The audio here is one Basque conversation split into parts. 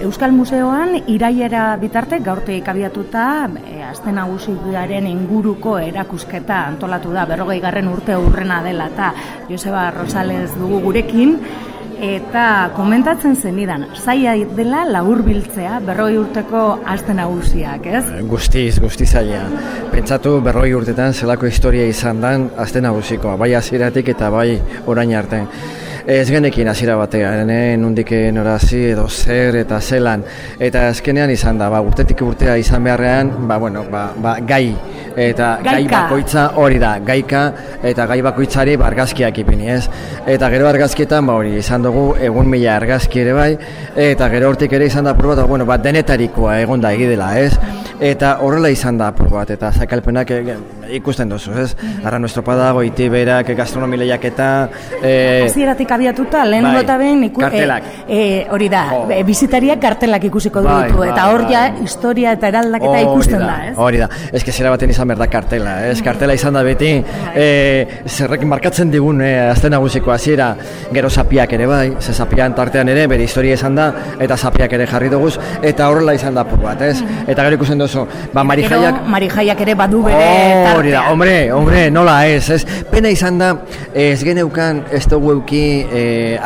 Euskal Museoan iraiera bitarte gaurteik abiatuta e, azten nagusiaren inguruko erakusketa antolatu da berrogei garren urte urrena dela eta Joseba Rosales dugu gurekin eta komentatzen zenidan, zaila dela laburbiltzea berroi urteko azten nagusiak, ez? Guztiz, guztiz zaila. Pentsatu berroi urtetan zelako historia izan dan azten nagusikoa, bai hasieratik eta bai orain arte. Ez genekin hasiera batean, eh? nundik norazi edo zer eta zelan. Eta azkenean izan da, ba, urtetik urtea izan beharrean, ba, bueno, ba, ba, gai. Eta gai bakoitza hori da, gaika eta gai bakoitzari ba, argazkiak ipini, ez? Eta gero argazkietan, ba, hori, izan dugu egun mila argazki ere bai, eta gero hortik ere izan da bat, bueno, ba, denetarikoa egon da egidela, ez? Eta horrela izan da apur bat, eta zakalpenak e, ikusten duzu, ez? Mm Arra nuestro padago, iti berak, gastronomi lehiaketa... E... abiatuta, lehen bai, gota behin... Iku, kartelak. E, hori da, oh. bizitariak kartelak ikusiko bai, dutu, eta hor ja bai. historia eta eraldaketa ikusten da, ez? Hori da, ez que zera baten izan berda kartela, ez? Kartela izan da beti, e, zerrek markatzen digun, e, azten nagusiko hasiera gero zapiak ere bai, ze zapian tartean ere, bere historia izan da, eta zapiak ere jarri duguz, eta horrela izan da pur bat, ez? Eta gero ikusten duzu, ba, marijaiak... Marijaiak ere badu bere Hori da, hombre, hombre, nola ez, ez? Pena izan da, ez geneukan, ez dugu euki, e,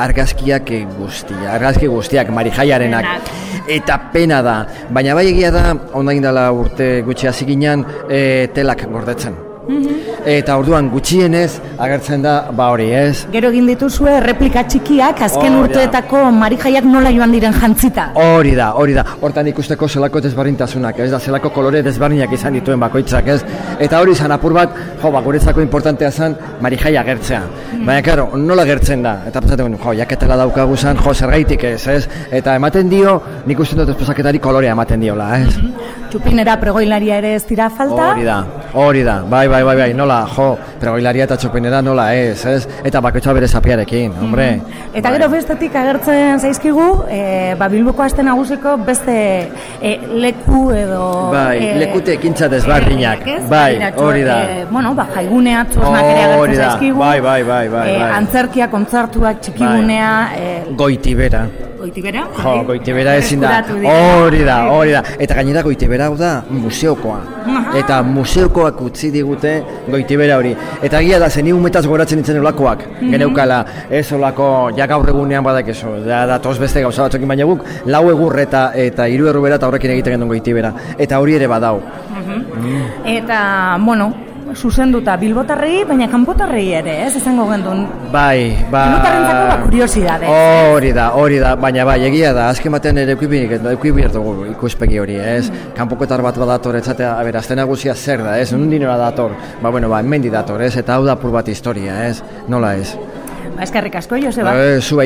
argazkiak guztia, argazki guztiak marijaiarenak eta pena da, baina bai egia da ondain dela urte gutxi hasi ginen e, telak gordetzen. Mhm. Eta orduan gutxienez agertzen da ba hori, ez? Gero egin dituzue replika txikiak azken urteetako marijaiak nola joan diren jantzita. Hori da, hori da. Hortan ikusteko zelako desberdintasunak, ez da zelako kolore desberdinak izan dituen bakoitzak, ez? Eta hori izan apur bat, jo, ba guretzako importantea zen marijaia agertzea. Mm. Baina claro, nola agertzen da? Eta pentsatzen jo, jaketela daukagu zen, jo, zergaitik ez, ez? Eta ematen dio, nik uste dut esposaketari kolorea ematen diola, ez? Mm Txupinera pregoilaria ere ez dira falta? Hori da, hori da, bai, bai, bai, bai, nola, jo, pregoilaria eta txupinera nola ez, ez? Eta bakoitza bere zapiarekin, mm. hombre. Eta gero bai. bestetik agertzen zaizkigu, e, ba, bilboko aste nagusiko beste e, leku edo... Bai, e, lekute ekintza desbardinak, e, bai, hori da. E, bueno, ba, jaigunea, txosnak ere agertzen zaizkigu. Bai, bai, bai, bai, bai. antzerkia, kontzartuak, txikigunea... Bai. E, Goitibera. Jo, goitibera ezin da. Hori da, hori da. Eta gainera goitibera da museokoa. Eta museokoak utzi digute goitibera hori. Eta gira da, zen umetaz goratzen ditzen olakoak. Mm Geneukala, ez olako, ja gaur egunean badak eso. Da, da beste gauza batzokin baina guk, lau egur eta, eta iru errubera eta horrekin egiten gendun goitibera. Eta hori ere badau. Mm Eta, bueno, zuzenduta bilbotarrei, baina kanpotarrei ere, ez, izango gendun. Bai, bai. Bilbotarrentzako ba, kuriosidade. Hori da, hori da, baina bai, egia da, azken batean ere ekuibinik, ekuibinik dugu ikuspegi hori, ez? Mm. Kanpokotar bat badator, etzatea, a ber, azten nagusia zer da, ez? Nun dinora dator, ba, bueno, ba, mendi dator, ez? Eta hau da pur bat historia, ez? Nola ez? Ba, eskerrik asko, Joseba. Ba, zu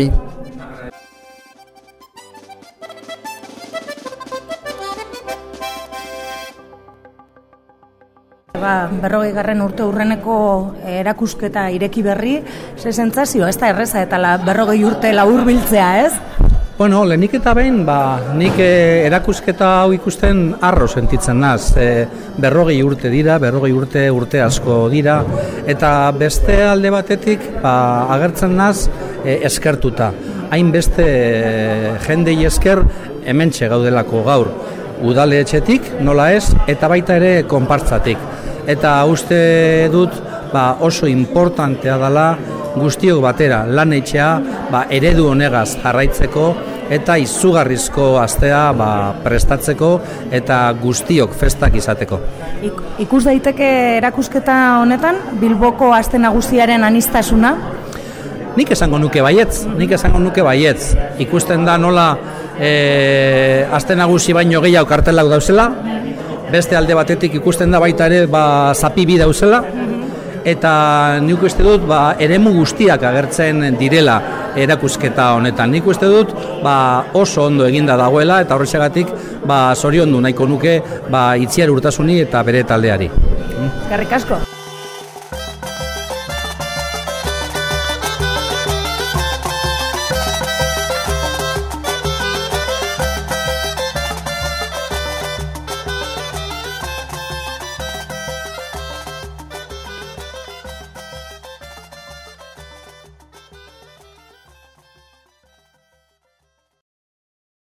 Ba, berrogei garren urte urreneko erakusketa ireki berri, ze zentzazio, ez da erreza eta la berrogei urte laur biltzea, ez? Bueno, lehenik eta behin, ba, nik eh, erakusketa hau ikusten arro sentitzen naz. E, berrogei urte dira, berrogei urte urte asko dira, eta beste alde batetik ba, agertzen naz e, eskertuta. Hain beste e, jendei esker hemen gaudelako gaur. Udale etxetik, nola ez, eta baita ere konpartzatik eta uste dut ba, oso importantea dela guztiok batera lan etxea ba, eredu honegaz jarraitzeko eta izugarrizko astea ba, prestatzeko eta guztiok festak izateko. ikus daiteke erakusketa honetan Bilboko aste nagusiaren anistasuna? Nik esango nuke baietz, nik esango nuke baietz. Ikusten da nola e, aste nagusi baino gehiago kartelak dauzela, beste alde batetik ikusten da baita ere ba, zapi bi dauzela, eta nik uste dut ba, eremu guztiak agertzen direla erakusketa honetan. Nik uste dut ba, oso ondo eginda dagoela eta horrexegatik ba, zoriondu nahiko nuke ba, itziar urtasuni eta bere taldeari. Eskerrik asko.